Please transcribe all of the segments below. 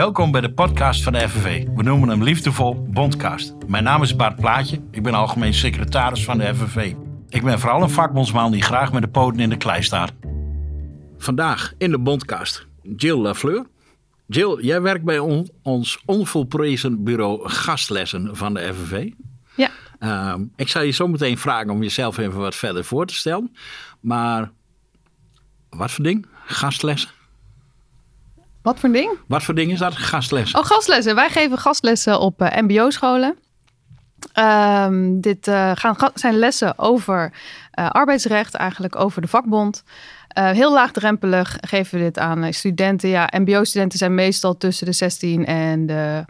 Welkom bij de podcast van de FNV. We noemen hem liefdevol Bondcast. Mijn naam is Bart Plaatje. Ik ben algemeen secretaris van de FNV. Ik ben vooral een vakbondsman die graag met de poten in de klei staat. Vandaag in de Bondcast Jill Lafleur. Jill, jij werkt bij on- ons onvolprezen bureau gastlessen van de FNV. Ja. Ehm, ik zou je zo meteen vragen om jezelf even wat verder voor te stellen. Maar wat voor ding? Gastlessen? Wat voor ding? Wat voor ding is dat? Gastlessen. Oh, gastlessen. Wij geven gastlessen op eh, MBO-scholen. Ehm, dit eh, gaan, ga- zijn lessen over eh, arbeidsrecht, eigenlijk over de vakbond. Heel laagdrempelig geven we dit aan studenten. Ja, MBO-studenten zijn meestal tussen de 16 en de,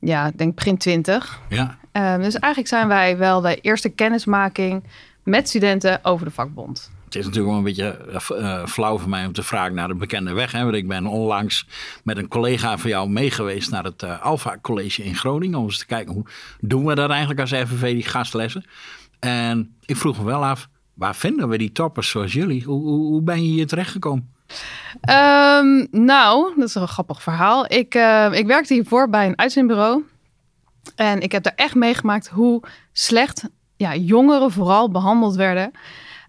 ja, ik denk begin 20. Ja. Ehm, dus eigenlijk zijn wij wel de eerste kennismaking met studenten over de vakbond. Het is natuurlijk wel een beetje eh, eh, flauw voor mij om te vragen naar de bekende weg. Hè? Want ik ben onlangs met een collega van jou meegeweest naar het eh, Alpha College in Groningen. Om eens te kijken hoe doen we dat eigenlijk als FNV, die gastlessen. En ik vroeg me wel af, waar vinden we die toppers zoals jullie? Hoe, hoe, ben je hier terechtgekomen? Ehm, nou, dat is een grappig verhaal. Ik, ik werkte hiervoor bij een uitzendbureau. En ik heb daar echt meegemaakt hoe slecht ja, jongeren vooral behandeld werden.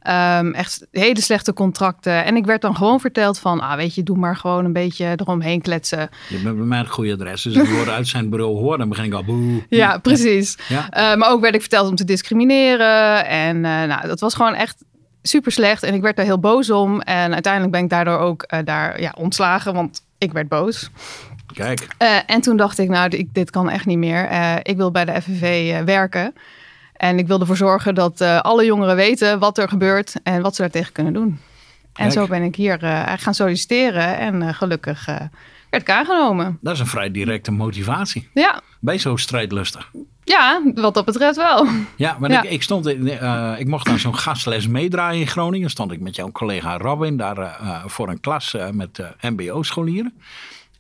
Ehm, echt hele slechte contracten. En ik werd dan gewoon verteld van, ah, weet je, doe maar gewoon een beetje eromheen kletsen. Je bent bij mij het goede adres. Dus ik woorden uit zijn bureau hoor, dan begin ik al boe. Ja, precies. Ja. Eh, maar ook werd ik verteld om te discrimineren. En eh, nou, dat was gewoon echt super slecht. En ik werd daar heel boos om. En uiteindelijk ben ik daardoor ook eh, daar ja, ontslagen, want ik werd boos. Kijk, en toen dacht ik, nou, ik, dit kan echt niet meer. Ik wil bij de FNV werken. En ik wil ervoor zorgen dat eh, alle jongeren weten wat er gebeurt en wat ze daartegen kunnen doen. En Kijk. zo ben ik hier eh, gaan solliciteren en eh, gelukkig werd ik aangenomen. dat is een vrij directe motivatie. Ja, Ben je zo strijdlustig? ja, wat dat betreft wel. Ja, maar Ja. Ik, ik, stond in, ik mocht aan zo'n gastles meedraaien in Groningen. Stond ik met jouw collega Robin daar voor een klas met MBO-scholieren.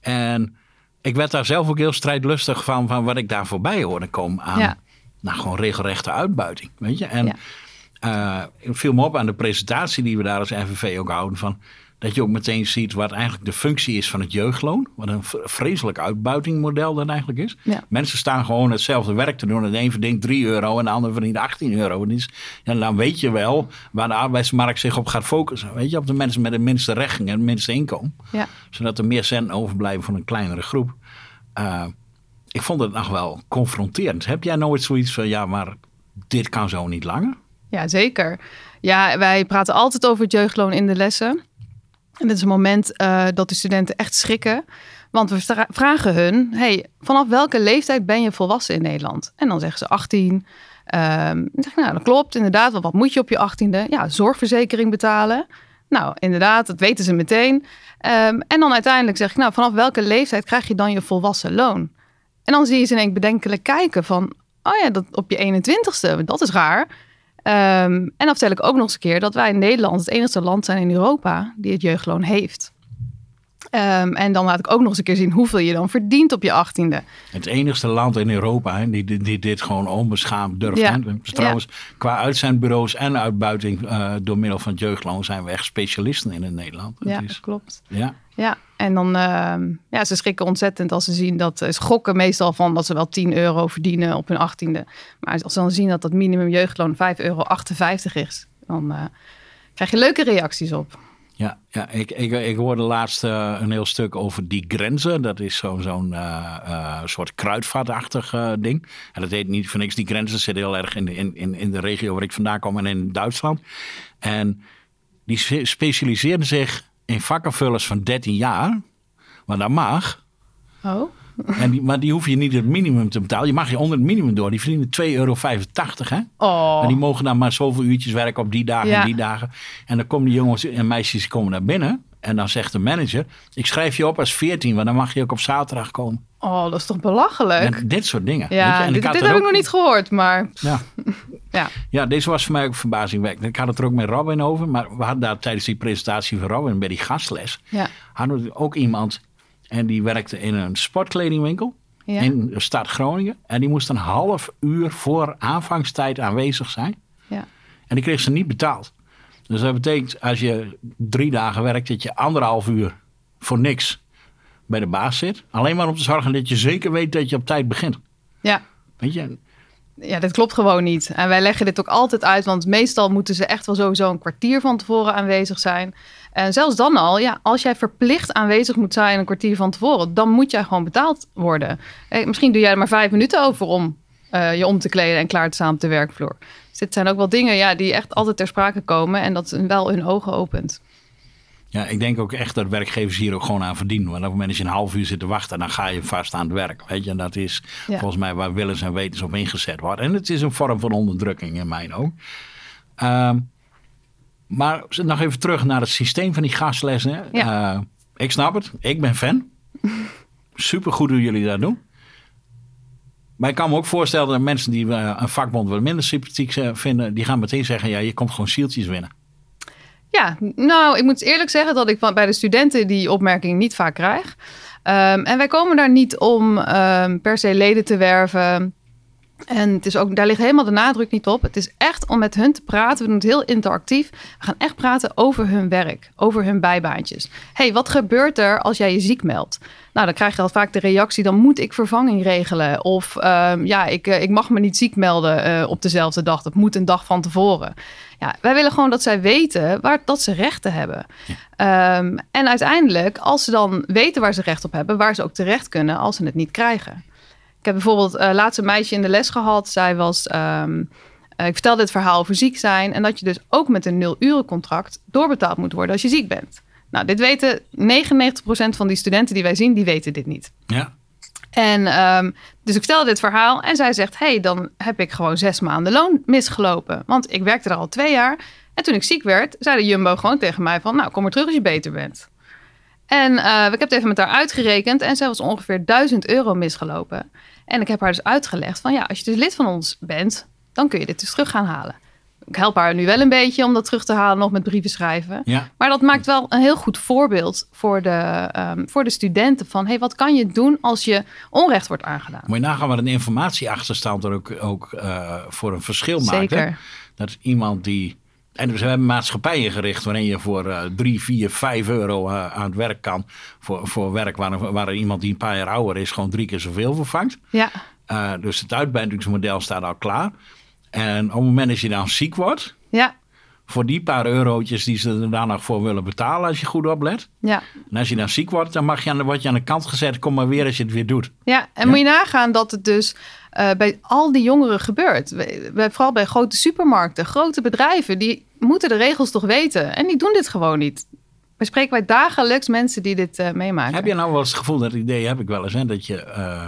En ik werd daar zelf ook heel strijdlustig van, van wat ik daar voorbij hoorde komen aan. Ja. Nou, gewoon regelrechte uitbuiting, weet je. En Ja. eh, het viel me op aan de presentatie die we daar als FNV ook houden. Van, dat je ook meteen ziet wat eigenlijk de functie is van het jeugdloon. Wat een vreselijk uitbuitingmodel dat eigenlijk is. Ja. Mensen staan gewoon hetzelfde werk te doen. En de een verdient 3 euro en de ander verdient 18 euro. En is- dan weet je wel waar de arbeidsmarkt zich op gaat focussen. Weet je, op de mensen met de minste rechten en het minste inkomen. Ja. Zodat er meer centen overblijven voor een kleinere groep. Eh, ik vond het nog wel confronterend. Heb jij nooit zoiets van, ja, maar dit kan zo niet langer? Ja, zeker. Ja, wij praten altijd over het jeugdloon in de lessen. En dit is een moment eh, dat de studenten echt schrikken. Want we vra- vragen hun, hey, vanaf welke leeftijd ben je volwassen in Nederland? En dan zeggen ze 18. Ehm, zeg nou, dat klopt inderdaad. Want wat moet je op je 18e? Ja, zorgverzekering betalen. Nou, inderdaad, dat weten ze meteen. Ehm, en dan uiteindelijk zeg ik, nou, vanaf welke leeftijd krijg je dan je volwassen loon? En dan zie je ze in één bedenkelijk kijken van, oh ja, dat op je 21ste, dat is raar. Ehm, en dan vertel ik ook nog eens een keer dat wij in Nederland het enige land zijn in Europa die het jeugdloon heeft. Ehm, en dan laat ik ook nog eens een keer zien hoeveel je dan verdient op je 18e. Het enigste land in Europa hè, die, die, die dit gewoon onbeschaamd durft. Ja. Dus trouwens, qua uitzendbureaus en uitbuiting eh, door middel van het jeugdloon zijn we echt specialisten in het Nederland. Ja, is- klopt. ja. Ja, en dan, ehm, ja, ze schrikken ontzettend als ze zien dat, ze gokken meestal van dat ze wel 10 euro verdienen op hun 18e. Maar als ze dan zien dat dat minimum jeugdloon 5,58 euro is, dan eh, krijg je leuke reacties op. Ja, ja ik, ik, ik hoorde laatst eh, een heel stuk over die grenzen. Dat is zo- zo'n eh, eh, soort kruidvatachtig eh, ding. En dat heet niet voor niks. Die grenzen zitten heel erg in de, in, in, de regio waar ik vandaan kom en in Duitsland. En die spe- specialiseerden zich in vakkenvullers van 13 jaar. Want dat mag. Oh, En die, maar die hoef je niet het minimum te betalen. Je mag je onder het minimum door. Die verdienen 2,85 euro. Hè? oh. En die mogen dan maar zoveel uurtjes werken op die dagen Ja. en die dagen. En dan komen die jongens en meisjes komen naar binnen. En dan zegt de manager, ik schrijf je op als 14, want dan mag je ook op zaterdag komen. oh, dat is toch belachelijk? En dit soort dingen. Ja, dit, heb ik nog niet gehoord, maar Ja. ja. ja, deze was voor mij ook verbazingwekkend. Ik had het er ook met Robin over. Maar we hadden daar tijdens die presentatie van Robin bij die gastles. Ja. Hadden we ook iemand en die werkte in een sportkledingwinkel. Ja. In de stad Groningen. En die moest een half uur voor aanvangstijd aanwezig zijn. Ja. En die kreeg ze niet betaald. Dus dat betekent als je drie dagen werkt, dat je anderhalf uur voor niks bij de baas zit. Alleen maar om te zorgen dat je zeker weet dat je op tijd begint. Ja. Weet je? Ja, dit klopt gewoon niet. En wij leggen dit ook altijd uit, want meestal moeten ze echt wel sowieso een kwartier van tevoren aanwezig zijn. En zelfs dan al, ja, als jij verplicht aanwezig moet zijn een kwartier van tevoren, dan moet jij gewoon betaald worden. Eh, misschien doe jij er maar vijf minuten over om eh, je om te kleden en klaar te staan op de werkvloer. Dus dit zijn ook wel dingen ja, die echt altijd ter sprake komen en dat wel hun ogen opent. Ja, ik denk ook echt dat werkgevers hier ook gewoon aan verdienen. Want op het moment dat je een half uur zit te wachten, dan ga je vast aan het werk. Weet je, en dat is volgens mij waar willens en wetens op ingezet wordt. En het is een vorm van onderdrukking in mijn ook. Um, maar nog even terug naar het systeem van die gastlessen. Ja. Uh, ik snap het, ik ben fan. Super goed hoe jullie dat doen. Maar ik kan me ook voorstellen dat mensen die uh, een vakbond wat minder sympathiek vinden, die gaan meteen zeggen: ja, je komt gewoon zieltjes winnen. Ja, nou, ik moet eerlijk zeggen dat ik bij de studenten die opmerking niet vaak krijg. Um, en wij komen daar niet om um, per se leden te werven. En het is ook, daar ligt helemaal de nadruk niet op. Het is echt om met hun te praten. We doen het heel interactief. We gaan echt praten over hun werk, over hun bijbaantjes. hey, wat gebeurt er als jij je ziek meldt? Nou, dan krijg je al vaak de reactie: dan moet ik vervanging regelen. Of um, ja, ik, eh, ik mag me niet ziek melden uh, op dezelfde dag. Dat moet een dag van tevoren. Ja, wij willen gewoon dat zij weten waar, dat ze rechten hebben. Ja. Um, en uiteindelijk, als ze dan weten waar ze recht op hebben, waar ze ook terecht kunnen als ze het niet krijgen. Ik heb bijvoorbeeld uh, laatst een meisje in de les gehad. Zij was. Um, uh, ik vertelde het verhaal over ziek zijn. En dat je dus ook met een nul-uren contract doorbetaald moet worden als je ziek bent. Nou, dit weten 99% van die studenten die wij zien, die weten dit niet. Ja. En um, dus ik vertelde dit verhaal en zij zegt: hey, dan heb ik gewoon zes maanden loon misgelopen. Want ik werkte er al twee jaar. En toen ik ziek werd, zei de Jumbo gewoon tegen mij: van, Nou, kom maar terug als je beter bent. En uh, ik heb het even met haar uitgerekend en zij was ongeveer 1000 euro misgelopen. En ik heb haar dus uitgelegd van ja, als je dus lid van ons bent, dan kun je dit dus terug gaan halen. Ik help haar nu wel een beetje om dat terug te halen, nog met brieven schrijven. Ja. Maar dat maakt wel een heel goed voorbeeld voor de, um, voor de studenten van hey, wat kan je doen als je onrecht wordt aangedaan? Moet je nagaan wat een informatieachterstand er ook, ook uh, voor een verschil maakt. Zeker. Dat is iemand die en dus we hebben maatschappijen gericht waarin je voor uh, 3, 4, 5 euro uh, aan het werk kan. Voor, voor werk waar, waar iemand die een paar jaar ouder is gewoon drie keer zoveel vervangt. Ja. Uh, dus het uitbuitingsmodel staat al klaar. En op het moment dat je dan ziek wordt, ja. Voor die paar eurotjes die ze er nog voor willen betalen als je goed oplet. Ja. En als je dan ziek wordt, dan mag je aan, word je aan de kant gezet. Kom maar weer als je het weer doet. Ja, en ja? moet je nagaan dat het dus uh, bij al die jongeren gebeurt. We, we, vooral bij grote supermarkten, grote bedrijven, die moeten de regels toch weten. En die doen dit gewoon niet. We spreken wij dagelijks mensen die dit uh, meemaken. Heb je nou wel eens het gevoel, dat idee heb ik wel eens, hè, dat je, uh,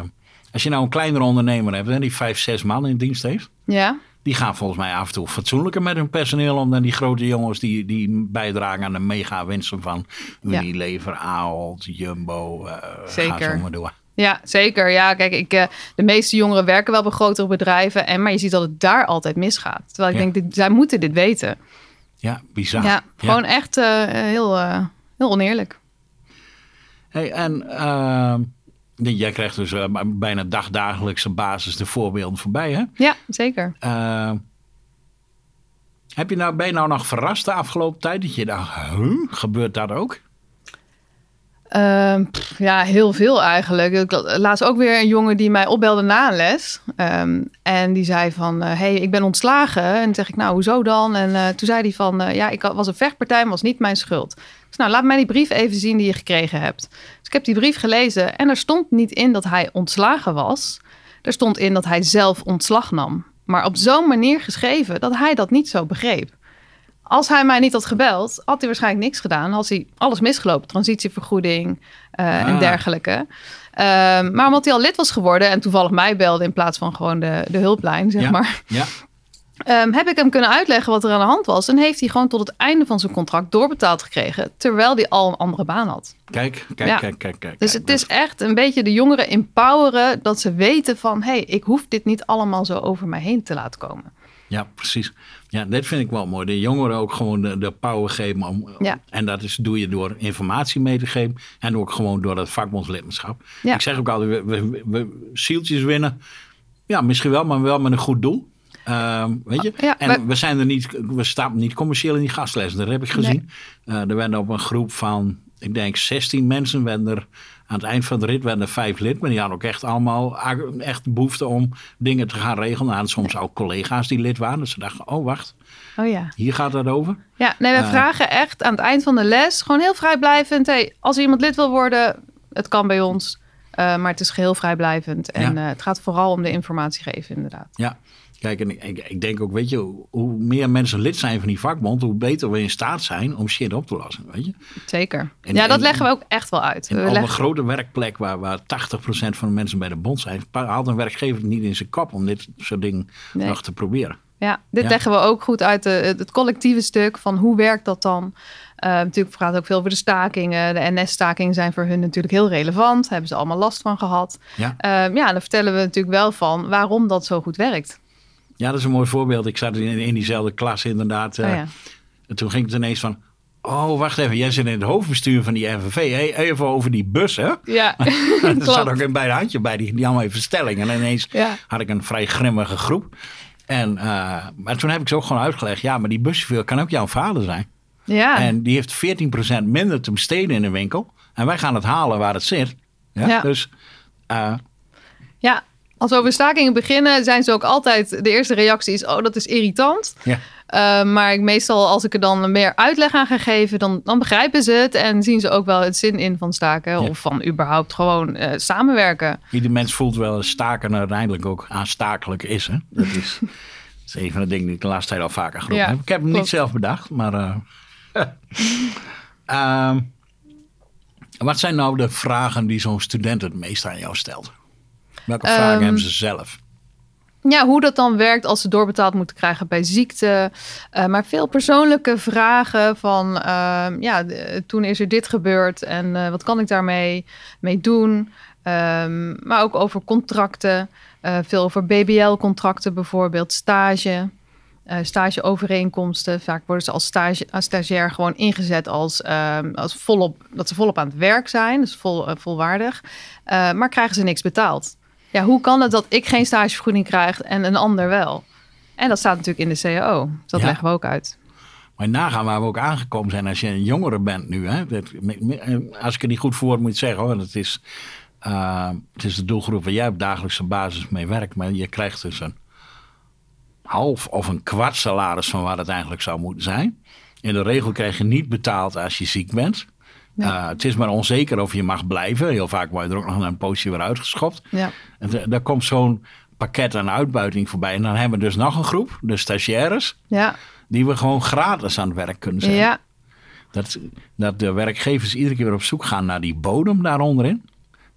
als je nou een kleinere ondernemer hebt, hè, die vijf, zes man in dienst heeft. Ja. Die gaan volgens mij af en toe fatsoenlijker met hun personeel om dan die grote jongens die, die bijdragen aan de mega winsten van Unilever, ja. Ahold, Jumbo. Uh, Zeker. Ga zo maar door. Ja, zeker. Ja, kijk, ik, uh, de meeste jongeren werken wel bij grotere bedrijven. En, maar je ziet dat het daar altijd misgaat. Terwijl ik ja. denk, dit, zij moeten dit weten. Ja, bizar. Ja, gewoon ja. echt uh, heel, uh, heel oneerlijk. Hey, en jij krijgt dus bijna dagdagelijkse basis de voorbeelden voorbij, hè? Ja, zeker. heb je nou, ben je nou nog verrast de afgelopen tijd? Dat je dacht, huh, gebeurt dat ook? Pff, ja, heel veel eigenlijk. Laatst ook weer een jongen die mij opbelde na een les. Um, en die zei van, uh, hey, ik ben ontslagen. En zeg ik, nou, hoezo dan? En uh, toen zei hij van, uh, ja, ik was een vechtpartij, maar was niet mijn schuld. Dus nou, laat mij die brief even zien die je gekregen hebt. Dus ik heb die brief gelezen en er stond niet in dat hij ontslagen was. Er stond in dat hij zelf ontslag nam. Maar op zo'n manier geschreven dat hij dat niet zo begreep. Als hij mij niet had gebeld, had hij waarschijnlijk niks gedaan. Had hij alles misgelopen, transitievergoeding uh, ah. en dergelijke. Uh, maar omdat hij al lid was geworden en toevallig mij belde in plaats van gewoon de, de hulplijn, zeg ja. maar. Ja. Um, heb ik hem kunnen uitleggen wat er aan de hand was. En heeft hij gewoon tot het einde van zijn contract doorbetaald gekregen. Terwijl hij al een andere baan had. Kijk, kijk, ja. kijk, kijk, kijk. Dus het is echt een beetje de jongeren empoweren. Dat ze weten van, hé, hey, ik hoef dit niet allemaal zo over mij heen te laten komen. Ja, precies. Ja, dat vind ik wel mooi. De jongeren ook gewoon de, de power geven. Om, ja. En dat is, doe je door informatie mee te geven. En ook gewoon door dat vakbondslidmaatschap. Ja. Ik zeg ook altijd, we, we, we zieltjes winnen. Ja, misschien wel, maar wel met een goed doel. Uh, weet je? Ja, en we, we, zijn er niet, we staan niet commercieel in die gastlessen. Dat heb ik gezien. Nee. Uh, er werden op een groep van, ik denk 16 mensen, werden er Aan het eind van de rit werden er vijf lid, maar die hadden ook echt allemaal echt behoefte om dingen te gaan regelen. En soms ook collega's die lid waren. Dus ze dachten, oh wacht, oh, ja. hier gaat het over. Ja, nee, we Eh. vragen echt aan het eind van de les gewoon heel vrijblijvend. Hey, als iemand lid wil worden, het kan bij ons. eh, maar het is geheel vrijblijvend. En Ja. eh, het gaat vooral om de informatie geven, inderdaad. Ja, kijk, en ik, ik, denk ook, weet je, hoe, meer mensen lid zijn van die vakbond, hoe beter we in staat zijn om shit op te lossen, weet je. Zeker. En- ja, dat en- leggen we ook echt wel uit. En We op een grote werkplek waar, waar 80% van de mensen bij de bond zijn, haalt een werkgever het niet in zijn kop om dit soort dingen Nee. nog te proberen. Ja, dit Ja. leggen we ook goed uit de, het, collectieve stuk van hoe werkt dat dan. Eh, natuurlijk praat ook veel over de stakingen. De NS-stakingen zijn voor hun natuurlijk heel relevant. Daar hebben ze allemaal last van gehad. Ja. Eh, ja, dan vertellen we natuurlijk wel van waarom dat zo goed werkt. Ja, dat is een mooi voorbeeld. Ik zat in, in diezelfde klas inderdaad. eh, Oh ja. En toen ging het ineens van, oh wacht even, jij zit in het hoofdbestuur van die NVV. Hey, even over die bus, hè? Ja, er zat ook een bij de handje bij, die, die allemaal even stellingen. En ineens Ja. had ik een vrij grimmige groep. En, eh, maar toen heb ik ze ook gewoon uitgelegd. Ja, maar die buschauffeur kan ook jouw vader zijn. Ja. En die heeft 14% minder te besteden in de winkel. En wij gaan het halen waar het zit. Ja, Ja. Dus eh, ja, als we over stakingen beginnen, zijn ze ook altijd... De eerste reactie is, oh, dat is irritant. ja, Uh, maar ik, meestal als ik er dan meer uitleg aan ga geven, dan, dan begrijpen ze het en zien ze ook wel het zin in van staken. Ja. Of van überhaupt gewoon eh, samenwerken. ieder mens voelt wel dat staken uiteindelijk ook aanstakelijk is. Hè? Dat, is dat is een van de dingen die ik de laatste tijd al vaker geroepen Ja, heb. Ik heb hem niet zelf bedacht, maar... eh, ehm, wat zijn nou de vragen die zo'n student het meest aan jou stelt? Welke vragen Ehm, hebben ze zelf? Ja, hoe dat dan werkt als ze doorbetaald moeten krijgen bij ziekte. Uh, maar veel persoonlijke vragen van, uh, ja, toen is er dit gebeurd en uh, wat kan ik daarmee mee doen? Um, maar ook over contracten, uh, veel over BBL-contracten bijvoorbeeld, stage. Stageovereenkomsten. Vaak worden ze als, stage, als stagiair gewoon ingezet als, als volop, dat ze volop aan het werk zijn, dus vol, volwaardig. Maar krijgen ze niks betaald. Ja, hoe kan het dat ik geen stagevergoeding krijg en een ander wel? En dat staat natuurlijk in de CAO. Dus dat Ja. leggen we ook uit. Maar nagaan waar we ook aangekomen zijn als je een jongere bent nu. Hè? Dat, als ik het niet goed voor moet zeggen hoor. Het is, uh, het is de doelgroep waar jij op dagelijkse basis mee werkt. Maar je krijgt dus een half of een kwart salaris van waar het eigenlijk zou moeten zijn. In de regel krijg je niet betaald als je ziek bent. Nee. Uh, het is maar onzeker of je mag blijven. Heel vaak word je er ook nog een poosje weer uitgeschopt. Ja. En daar komt zo'n pakket aan uitbuiting voorbij. En dan hebben we dus nog een groep, de stagiaires, Ja, die we gewoon gratis aan het werk kunnen zetten. ja, Dat, dat de werkgevers iedere keer weer op zoek gaan naar die bodem daar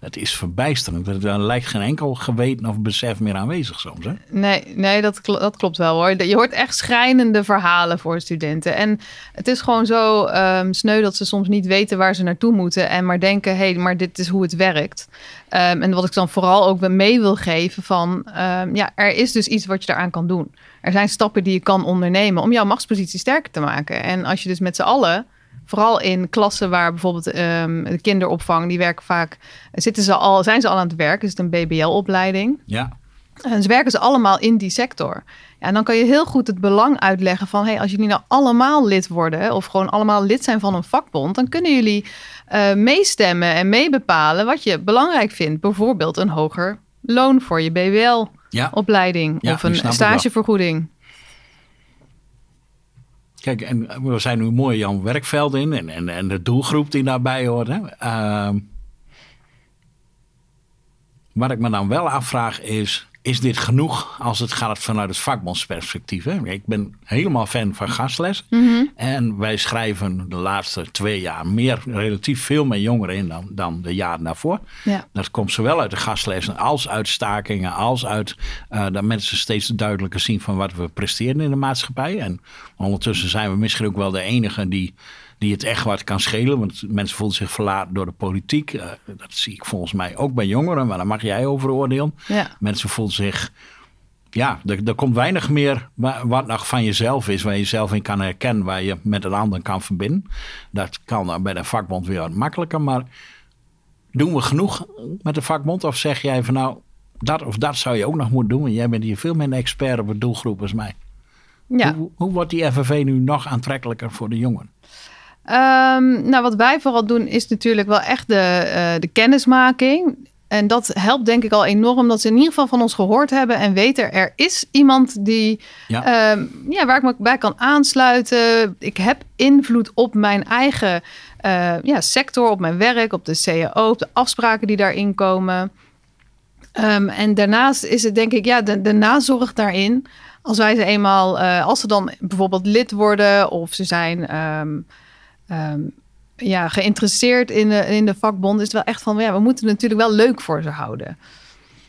Dat is verbijsterend. Er, lijkt geen enkel geweten of besef meer aanwezig soms. Hè? nee, nee dat, dat klopt wel hoor. Je hoort echt schrijnende verhalen voor studenten. En het is gewoon zo um, sneu dat ze soms niet weten waar ze naartoe moeten. En maar denken, hé, hey, maar dit is hoe het werkt. Um, en wat ik dan vooral ook mee wil geven van... Um, ja, er is dus iets wat je daaraan kan doen. Er zijn stappen die je kan ondernemen om jouw machtspositie sterker te maken. En als je dus met z'n allen vooral in klassen waar bijvoorbeeld um, de kinderopvang, die werken vaak, zitten ze al, zijn ze al aan het werk, is het een BBL-opleiding. Ja. En ze werken ze allemaal in die sector. Ja, en dan kan je heel goed het belang uitleggen van, hey, als jullie nou allemaal lid worden of gewoon allemaal lid zijn van een vakbond, dan kunnen jullie uh, meestemmen en meebepalen wat je belangrijk vindt. Bijvoorbeeld een hoger loon voor je BBL-opleiding Ja. Of een stagevergoeding. Kijk, en we zijn nu mooi Jan Werkveld in en, en, en de doelgroep die daarbij hoort. Hè. Ehm, wat ik me dan wel afvraag is, is dit genoeg als het gaat vanuit het vakbondsperspectief? Hè? Ik ben helemaal fan van gastles. Mhm. En wij schrijven de laatste twee jaar meer, relatief veel meer jongeren in dan, dan de jaren daarvoor. Ja. Dat komt zowel uit de gastlessen als uit stakingen, als uit uh, dat mensen steeds duidelijker zien van wat we presteren in de maatschappij. En ondertussen zijn we misschien ook wel de enige die, die het echt wat kan schelen. Want mensen voelen zich verlaten door de politiek. Uh, dat zie ik volgens mij ook bij jongeren, maar daar mag jij over oordelen. Ja. Mensen voelen zich. Ja, er, er komt weinig meer wat nog van jezelf is, waar je jezelf in kan herkennen, waar je met een ander kan verbinden. Dat kan dan bij de vakbond weer wat makkelijker, maar doen we genoeg met de vakbond? Of zeg jij van nou, dat of dat zou je ook nog moeten doen? Want jij bent hier veel minder expert op het doelgroep als mij. Ja. Hoe, hoe wordt die FNV nu nog aantrekkelijker voor de jongeren? Ehm, nou, wat wij vooral doen is natuurlijk wel echt de, eh, de kennismaking. En dat helpt denk ik al enorm dat ze in ieder geval van ons gehoord hebben en weten er is iemand die Ja. Ehm, ja, waar ik me bij kan aansluiten. Ik heb invloed op mijn eigen eh, ja, sector, op mijn werk, op de CAO, op de afspraken die daarin komen. Ehm, en daarnaast is het denk ik, ja, de, de nazorg daarin. Als wij ze eenmaal, eh, als ze dan bijvoorbeeld lid worden of ze zijn ehm, ja, geïnteresseerd in de, in de vakbond, is het wel echt van, ja, we moeten het natuurlijk wel leuk voor ze houden.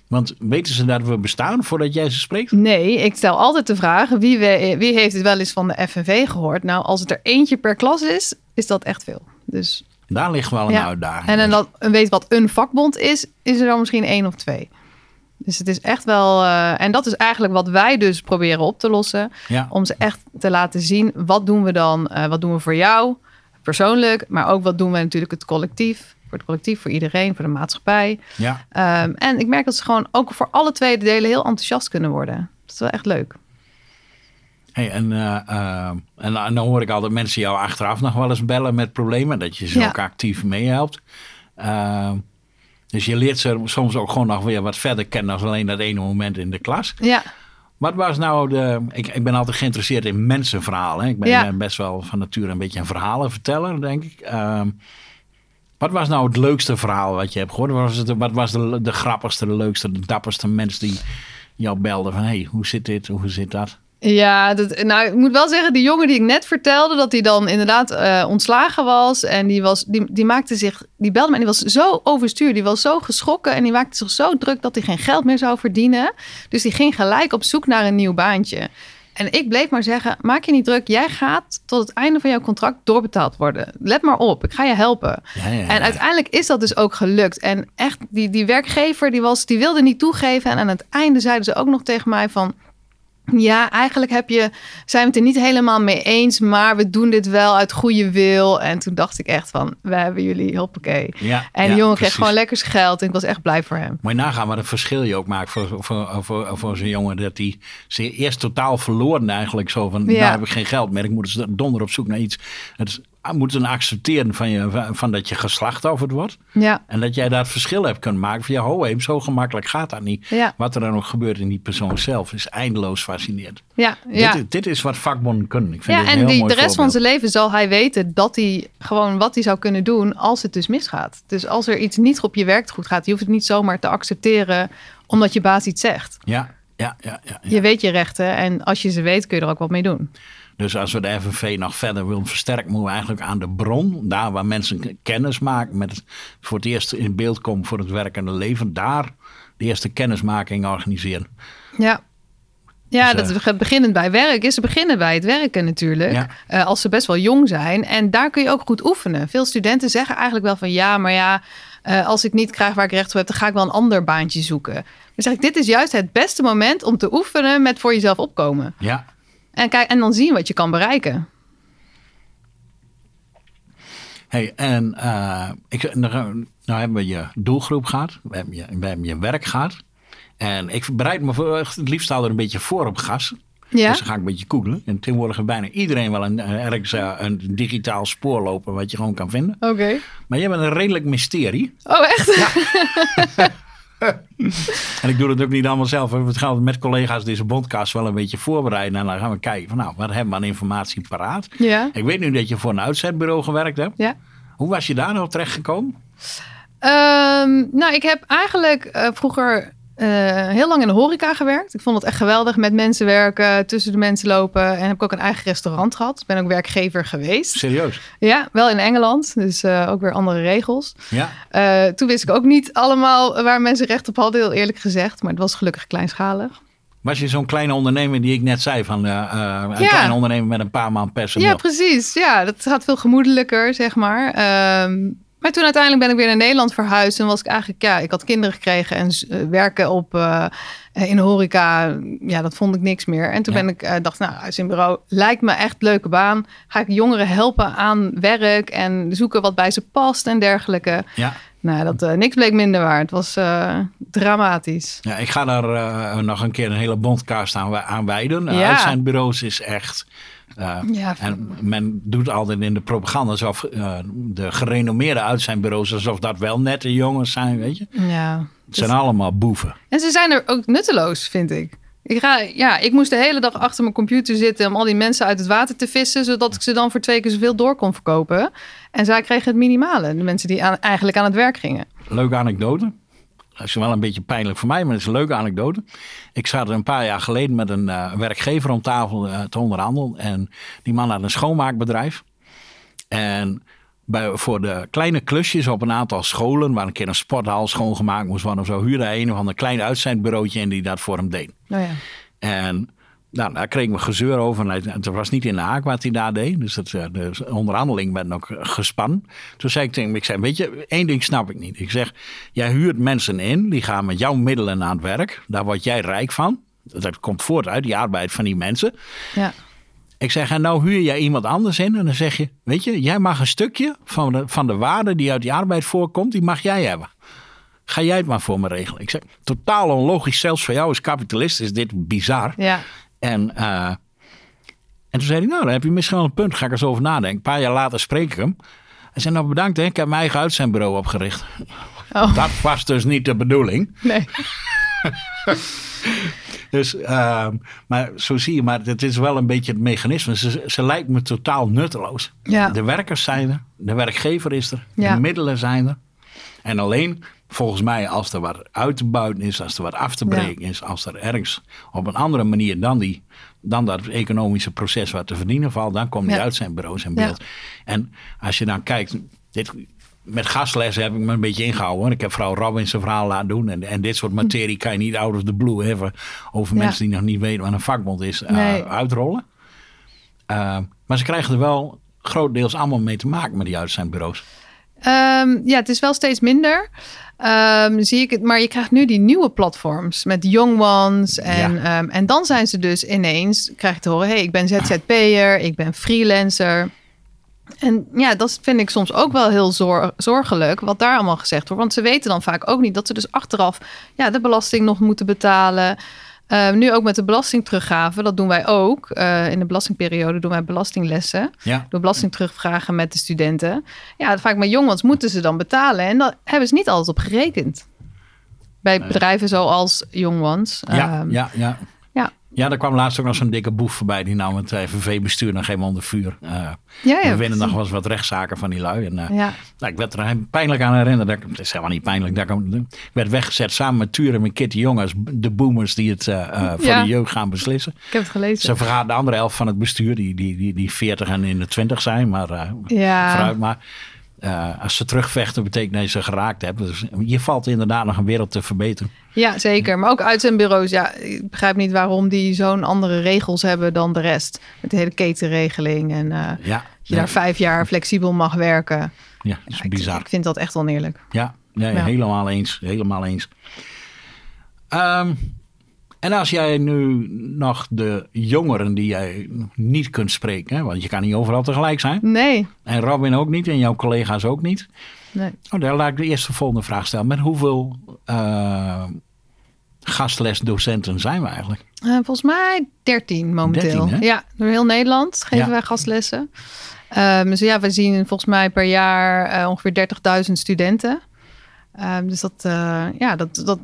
Want weten ze dat we bestaan voordat jij ze spreekt? Nee, ik stel altijd de vraag: wie, we, wie heeft het wel eens van de FNV gehoord? Nou, als het er eentje per klas is, is dat echt veel. Dus, Daar ligt wel een Ja. uitdaging. en dan dat en weet wat een vakbond is, is er dan misschien één of twee. Dus het is echt wel. eh, en dat is eigenlijk wat wij dus proberen op te lossen. ja. Om ze echt te laten zien: wat doen we dan? Eh, wat doen we voor jou persoonlijk? Maar ook wat doen we natuurlijk het collectief. Voor het collectief, voor iedereen, voor de maatschappij. ja. Ehm, en ik merk dat ze gewoon ook voor alle twee de delen heel enthousiast kunnen worden. Dat is wel echt leuk. Hey, en, eh, eh, en, dan- en dan hoor ik altijd mensen jou achteraf nog wel eens bellen met problemen. Dat je ze Ja. ook actief meehelpt. Eh, dus je leert ze soms ook gewoon nog weer wat verder kennen dan alleen dat ene moment in de klas. Ja, Wat was nou de. Ik, ik ben altijd geïnteresseerd in mensenverhalen. hè. Ik ben Ja. eh, best wel van nature een beetje een verhalenverteller, denk ik. Ehm, wat was nou het leukste verhaal wat je hebt gehoord? Wat was, het, wat was de, de grappigste, de leukste, de dapperste mens die jou belde van... hey, hoe zit dit, hoe zit dat? Ja dat, nou, ik moet wel zeggen, die jongen die ik net vertelde, dat hij dan inderdaad eh, ontslagen was. En die, was, die, die maakte zich, die belde me en die was zo overstuur. Die was zo geschrokken en die maakte zich zo druk dat hij geen geld meer zou verdienen. Dus die ging gelijk op zoek naar een nieuw baantje. En ik bleef maar zeggen, maak je niet druk. Jij gaat tot het einde van jouw contract doorbetaald worden. Let maar op, ik ga je helpen. Ja, ja, En uiteindelijk is dat dus ook gelukt. En echt, die, die werkgever die, was, die wilde niet toegeven. En aan het einde zeiden ze ook nog tegen mij van... Ja, eigenlijk heb je, zijn we het er niet helemaal mee eens, maar we doen dit wel uit goede wil. En toen dacht ik echt van, we hebben jullie, hoppakee. Ja, En ja, die jongen kreeg gewoon lekker zijn geld en ik was echt blij voor hem. Moet je nagaan wat een verschil je ook maakt voor, voor, voor, voor zo'n jongen. Dat hij zich eerst totaal verloren eigenlijk. Zo van, Ja. nou heb ik geen geld meer. Ik moet dus donder op zoek naar iets. Het moeten accepteren van, je, van, dat je geslachtofferd wordt. Ja, En dat jij daar het verschil hebt kunnen maken. Van ja, ho, hé, zo gemakkelijk gaat dat niet. ja, Wat er dan ook gebeurt in die persoon zelf is eindeloos fascinerend. ja. ja. Dit, dit is wat vakbonden kunnen. Ik vind Ja, dit een en heel die, mooi de rest van zijn leven zal hij weten dat hij gewoon wat hij zou kunnen doen als het dus misgaat. Dus als er iets niet op je werk goed gaat, je hoeft het niet zomaar te accepteren omdat je baas iets zegt. Ja, ja, ja, ja, ja. Je weet je rechten en als je ze weet kun je er ook wat mee doen. Dus als we de FNV nog verder willen versterken, moeten we eigenlijk aan de bron, daar waar mensen kennis maken, met het, voor het eerst in beeld komen voor het werkende leven, daar de eerste kennismaking organiseren. Ja. Ja, Dus, dat gaat beginnend bij werk. Is ze beginnen bij het werken natuurlijk. Ja. Eh, als ze best wel jong zijn. En daar kun je ook goed oefenen. Veel studenten zeggen eigenlijk wel van ja, maar ja, eh, als ik niet krijg waar ik recht op heb, dan ga ik wel een ander baantje zoeken. Dan zeg ik, dit is juist het beste moment om te oefenen met voor jezelf opkomen. Ja, En, kijk, en dan zien wat je kan bereiken. hey, en eh, ik, nou, hebben we je doelgroep gehad, we hebben je, we hebben je werk gehad. En ik bereid me voor, het liefst al er een beetje voor op gas. Ja, Dus dan ga ik een beetje googlen. En tegenwoordig heeft bijna iedereen wel een, eh, ergens eh, een digitaal spoor lopen wat je gewoon kan vinden. oké. Maar jij bent een redelijk mysterie. Oh, echt? En ik doe het ook niet allemaal zelf. We gaan met collega's deze podcast wel een beetje voorbereiden. En dan gaan we kijken van nou, wat hebben we aan informatie paraat. Ja. Ik weet nu dat je voor een uitzendbureau gewerkt hebt. Ja. Hoe was je daar nou terecht gekomen? Ehm, nou, ik heb eigenlijk eh, vroeger eh, heel lang in de horeca gewerkt. Ik vond het echt geweldig met mensen werken, tussen de mensen lopen. En heb ik ook een eigen restaurant gehad. Ik ben ook werkgever geweest. Serieus? Ja, wel in Engeland. Dus eh, ook weer andere regels. Ja. Eh, toen wist ik ook niet allemaal waar mensen recht op hadden, heel eerlijk gezegd. Maar het was gelukkig kleinschalig. Was je zo'n kleine ondernemer die ik net zei van een Ja. klein ondernemer met een paar man personeel? Ja, precies. Ja, dat gaat veel gemoedelijker, zeg maar. Ehm, maar toen uiteindelijk ben ik weer naar Nederland verhuisd. En was ik eigenlijk, ja, ik had kinderen gekregen en eh, werken op, eh, in de horeca. Ja, dat vond ik niks meer. En toen Ja. ben ik, eh, dacht, nou, huisinbureau lijkt me echt een leuke baan. Ga ik jongeren helpen aan werk en zoeken wat bij ze past en dergelijke. Ja. Nou, dat eh, niks bleek minder waar. Het was eh, dramatisch. ja, ik ga daar eh, nog een keer een hele bondcast aan, aan wijden. Ja. Uitzendbureaus is echt Uh, Ja, en men doet altijd in de propaganda alsof eh, de gerenommeerde uitzendbureaus, alsof dat wel nette jongens zijn, weet je. ja. Het zijn allemaal boeven. En ze zijn er ook nutteloos, vind ik. Ik, ga, ja, ik moest de hele dag achter mijn computer zitten om al die mensen uit het water te vissen, zodat ik ze dan voor twee keer zoveel door kon verkopen. En zij kregen het minimale, de mensen die aan, eigenlijk aan het werk gingen. Leuke anekdote. Dat is wel een beetje pijnlijk voor mij, maar het is een leuke anekdote. Ik zat een paar jaar geleden met een uh, werkgever om tafel uh, te onderhandelen. En die man had een schoonmaakbedrijf. En bij, voor de kleine klusjes op een aantal scholen, waar een keer een sporthal schoongemaakt moest worden of zo, huurde hij een of ander klein uitzendbureautje in die dat voor hem deed. Oh ja. En nou, daar kreeg ik me gezeur over. En het was niet in de haak wat hij daar deed. Dus het, de onderhandeling werd ook gespannen. Toen zei ik tegen hem, ik zei, weet je, één ding snap ik niet. Ik zeg, jij huurt mensen in, die gaan met jouw middelen aan het werk. Daar word jij rijk van. Dat komt voort uit die arbeid van die mensen. Ja. Ik zeg, en nou huur jij iemand anders in en dan zeg je, weet je, jij mag een stukje van de, van de waarde die uit die arbeid voorkomt, die mag jij hebben. Ga jij het maar voor me regelen. Ik zeg, totaal onlogisch, zelfs voor jou als kapitalist is dit bizar. Ja. En, uh, en toen zei hij, nou, dan heb je misschien wel een punt, ga ik eens over nadenken. Een paar jaar later spreek ik hem. Hij zei, nou bedankt, hè, ik heb mijn eigen uitzendbureau opgericht. Oh. Dat was dus niet de bedoeling. Nee. Dus, uh, maar zo zie je, maar het is wel een beetje het mechanisme. Ze, ze lijkt me totaal nutteloos. Ja. De werkers zijn er, de werkgever is er, Ja. de middelen zijn er. En alleen, volgens mij, als er wat uit te buiten is, als er wat af te breken is, als er ergens op een andere manier dan, die, dan dat economische proces wat te verdienen valt, dan komen die Ja. uitzendbureaus in Ja. beeld. En als je dan kijkt, dit, met gastlessen heb ik me een beetje ingehouden. hoor. Ik heb vrouw Robin zijn verhaal laten doen. En, en dit soort materie kan je niet out of the blue even over mensen die nog niet weten wat een vakbond is eh, Nee. uitrollen. Uh, maar ze krijgen er wel grotendeels allemaal mee te maken met die uitzendbureaus. Ehm, ja, het is wel steeds minder. Ehm, zie ik het, maar je krijgt nu die nieuwe platforms met young ones. En, Ja. ehm, en dan zijn ze dus ineens, krijg je te horen, hey, ik ben ZZP'er, ik ben freelancer. En ja, dat vind ik soms ook wel heel zor- zorgelijk, wat daar allemaal gezegd wordt. Want ze weten dan vaak ook niet dat ze dus achteraf ja, de belasting nog moeten betalen. Eh, nu ook met de belastingteruggave, dat doen wij ook. Eh, in de belastingperiode doen wij belastinglessen. Ja. Door belasting terugvragen met de studenten. Ja, vaak met jongens moeten ze dan betalen. En daar hebben ze niet altijd op gerekend. Bij bedrijven zoals Young Ones. Ja, Ehm, ja, ja. Ja. Er kwam laatst ook nog zo'n dikke boef voorbij. Die nou het FNV-bestuur nog helemaal onder vuur. Uh, Ja, ja, we winnen nog wel eens wat rechtszaken van die lui. En, uh, Ja. nou, ik werd er pijnlijk aan herinnerd. Dat het is helemaal niet pijnlijk. Dat ik, ik werd weggezet samen met Tuur en Kitty Jongens. De boomers die het uh, voor de jeugd gaan beslissen. Ik heb het gelezen. Ze vergaan de andere helft van het bestuur. Die, die, die, die 40 en in de 20 zijn. Maar Ja. vooruit maar. Uh, als ze terugvechten, betekent dat je ze geraakt hebt. Dus je valt inderdaad nog een wereld te verbeteren. Ja, zeker. Maar ook uitzendbureaus. Ja, ik begrijp niet waarom die zo'n andere regels hebben dan de rest. Met de hele ketenregeling. En uh, ja, je daar vijf jaar flexibel mag werken. Ja, dat is ik, bizar. Ik vind dat echt oneerlijk. Ja, nee, Ja. helemaal eens. Helemaal eens. Um, en als jij nu nog de jongeren die jij niet kunt spreken, hè, want je kan niet overal tegelijk zijn. Nee. En Robin ook niet en jouw collega's ook niet. nee. Oh, dan laat ik de eerste volgende vraag stellen. Met hoeveel uh, gastlesdocenten zijn we eigenlijk? Uh, volgens mij 13 momenteel. 13, ja, door heel Nederland geven Ja. wij gastlessen. Um, dus ja, we zien volgens mij per jaar uh, ongeveer 30.000 studenten. Um, dus dat, ja, dat, dat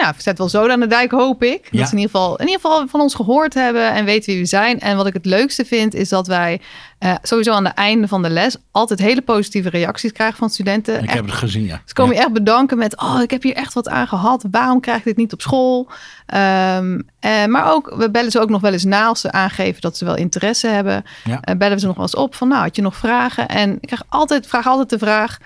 ja, zet wel zo aan de dijk, hoop ik. Ja. Dat ze in ieder, geval, in ieder geval van ons gehoord hebben en weten wie we zijn. En wat ik het leukste vind, is dat wij uh, sowieso aan het einde van de les altijd hele positieve reacties krijgen van studenten. Ik echt, heb het gezien, ja. ze komen ja. je echt bedanken met, oh, ik heb hier echt wat aan gehad. Waarom krijg ik dit niet op school? Um, uh, maar ook, we bellen ze ook nog wel eens na als ze aangeven dat ze wel interesse hebben. Ja. Uh, bellen we ze nog wel eens op van, nou, had je nog vragen? En ik krijg altijd, vraag altijd de vraag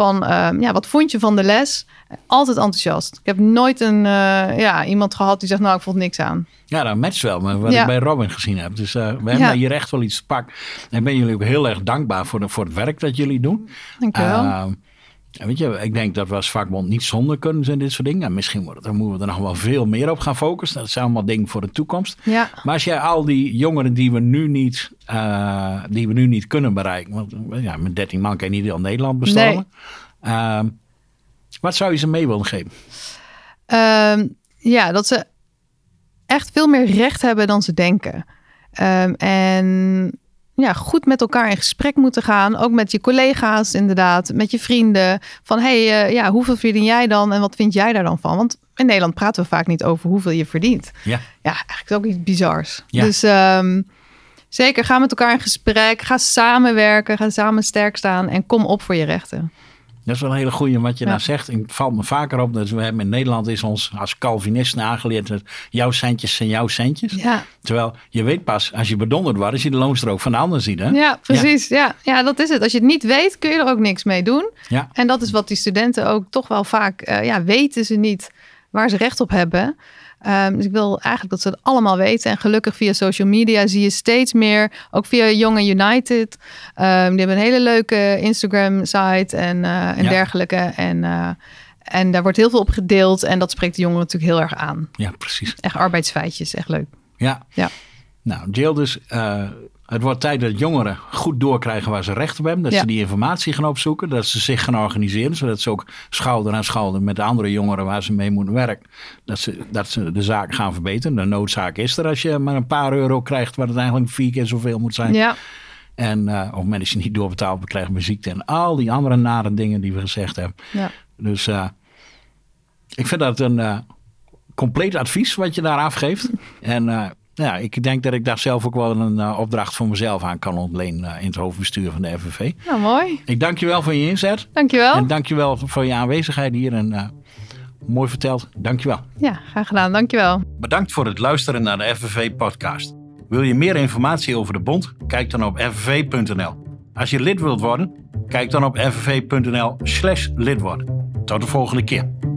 van, um, ja, wat vond je van de les? Altijd enthousiast. Ik heb nooit een, uh, ja, iemand gehad die zegt, nou, ik vond niks aan. Ja, dat matcht wel met wat Ja. ik bij Robin gezien heb. Dus uh, we hebben Ja. hier echt wel iets te pak. En ben jullie ook heel erg dankbaar voor, de, voor het werk dat jullie doen. Dank je wel. Weet je, ik denk dat we als vakbond niet zonder kunnen zijn dit soort dingen. En misschien het, dan moeten we er nog wel veel meer op gaan focussen. Dat zijn allemaal dingen voor de toekomst. ja. Maar als jij al die jongeren die we nu niet, uh, die we nu niet kunnen bereiken. Want ja, met 13 man kan je niet heel Nederland bestormen. Nee. wat zou je ze mee willen geven? Um, ja, dat ze echt veel meer recht hebben dan ze denken. Ehm, en ja, goed met elkaar in gesprek moeten gaan. Ook met je collega's inderdaad, met je vrienden. Van hey, uh, ja, hoeveel verdien jij dan en wat vind jij daar dan van? Want in Nederland praten we vaak niet over hoeveel je verdient. Ja, Ja, eigenlijk ook iets bizars. Ja. Dus ehm, zeker, ga met elkaar in gesprek. Ga samenwerken. Ga samen sterk staan. En kom op voor je rechten. Dat is wel een hele goeie wat je Ja. nou zegt. Het valt me vaker op dat we hebben in Nederland is ons als Calvinisten aangeleerd dat jouw centjes zijn jouw centjes. Ja, Terwijl je weet pas als je bedonderd wordt, als je de loonstrook van de ander ziet. Hè? ja precies. Ja. Ja. dat is het. Als je het niet weet, kun je er ook niks mee doen. Ja. En dat is wat die studenten ook toch wel vaak... eh, ja, weten ze niet waar ze recht op hebben. Ehm, dus ik wil eigenlijk dat ze het allemaal weten. En gelukkig via social media zie je steeds meer. Ook via and United. Ehm, die hebben een hele leuke Instagram-site en, eh, en Ja. dergelijke. En, eh, en daar wordt heel veel op gedeeld. En dat spreekt de jongeren natuurlijk heel erg aan. ja, precies. Echt arbeidsfeitjes, echt leuk. Ja. Ja. Nou, Jill, dus eh, het wordt tijd dat jongeren goed doorkrijgen waar ze recht op hebben. Dat Ja. ze die informatie gaan opzoeken. Dat ze zich gaan organiseren. Zodat ze ook schouder aan schouder met de andere jongeren waar ze mee moeten werken. Dat ze, dat ze de zaak gaan verbeteren. De noodzaak is er als je maar een paar euro krijgt. Waar het eigenlijk vier keer zoveel moet zijn. Ja, En uh, op het moment dat je niet doorbetaald krijgt bij ziekte. En al die andere nare dingen die we gezegd hebben. ja. Dus uh, ik vind dat een uh, compleet advies wat je daar afgeeft. En ja, ik denk dat ik daar zelf ook wel een uh, opdracht voor mezelf aan kan ontlenen in het hoofdbestuur van de FNV. Nou, mooi. Ik dank je wel voor je inzet. Dankjewel. En dank je wel voor je aanwezigheid hier. En uh, mooi verteld. Dank je wel. Ja, graag gedaan. Dankjewel. Bedankt voor het luisteren naar de FNV podcast. Wil je meer informatie over de bond? Kijk dan op fnv.nl. Als je lid wilt worden, kijk dan op fnv.nl slash lid worden. Tot de volgende keer.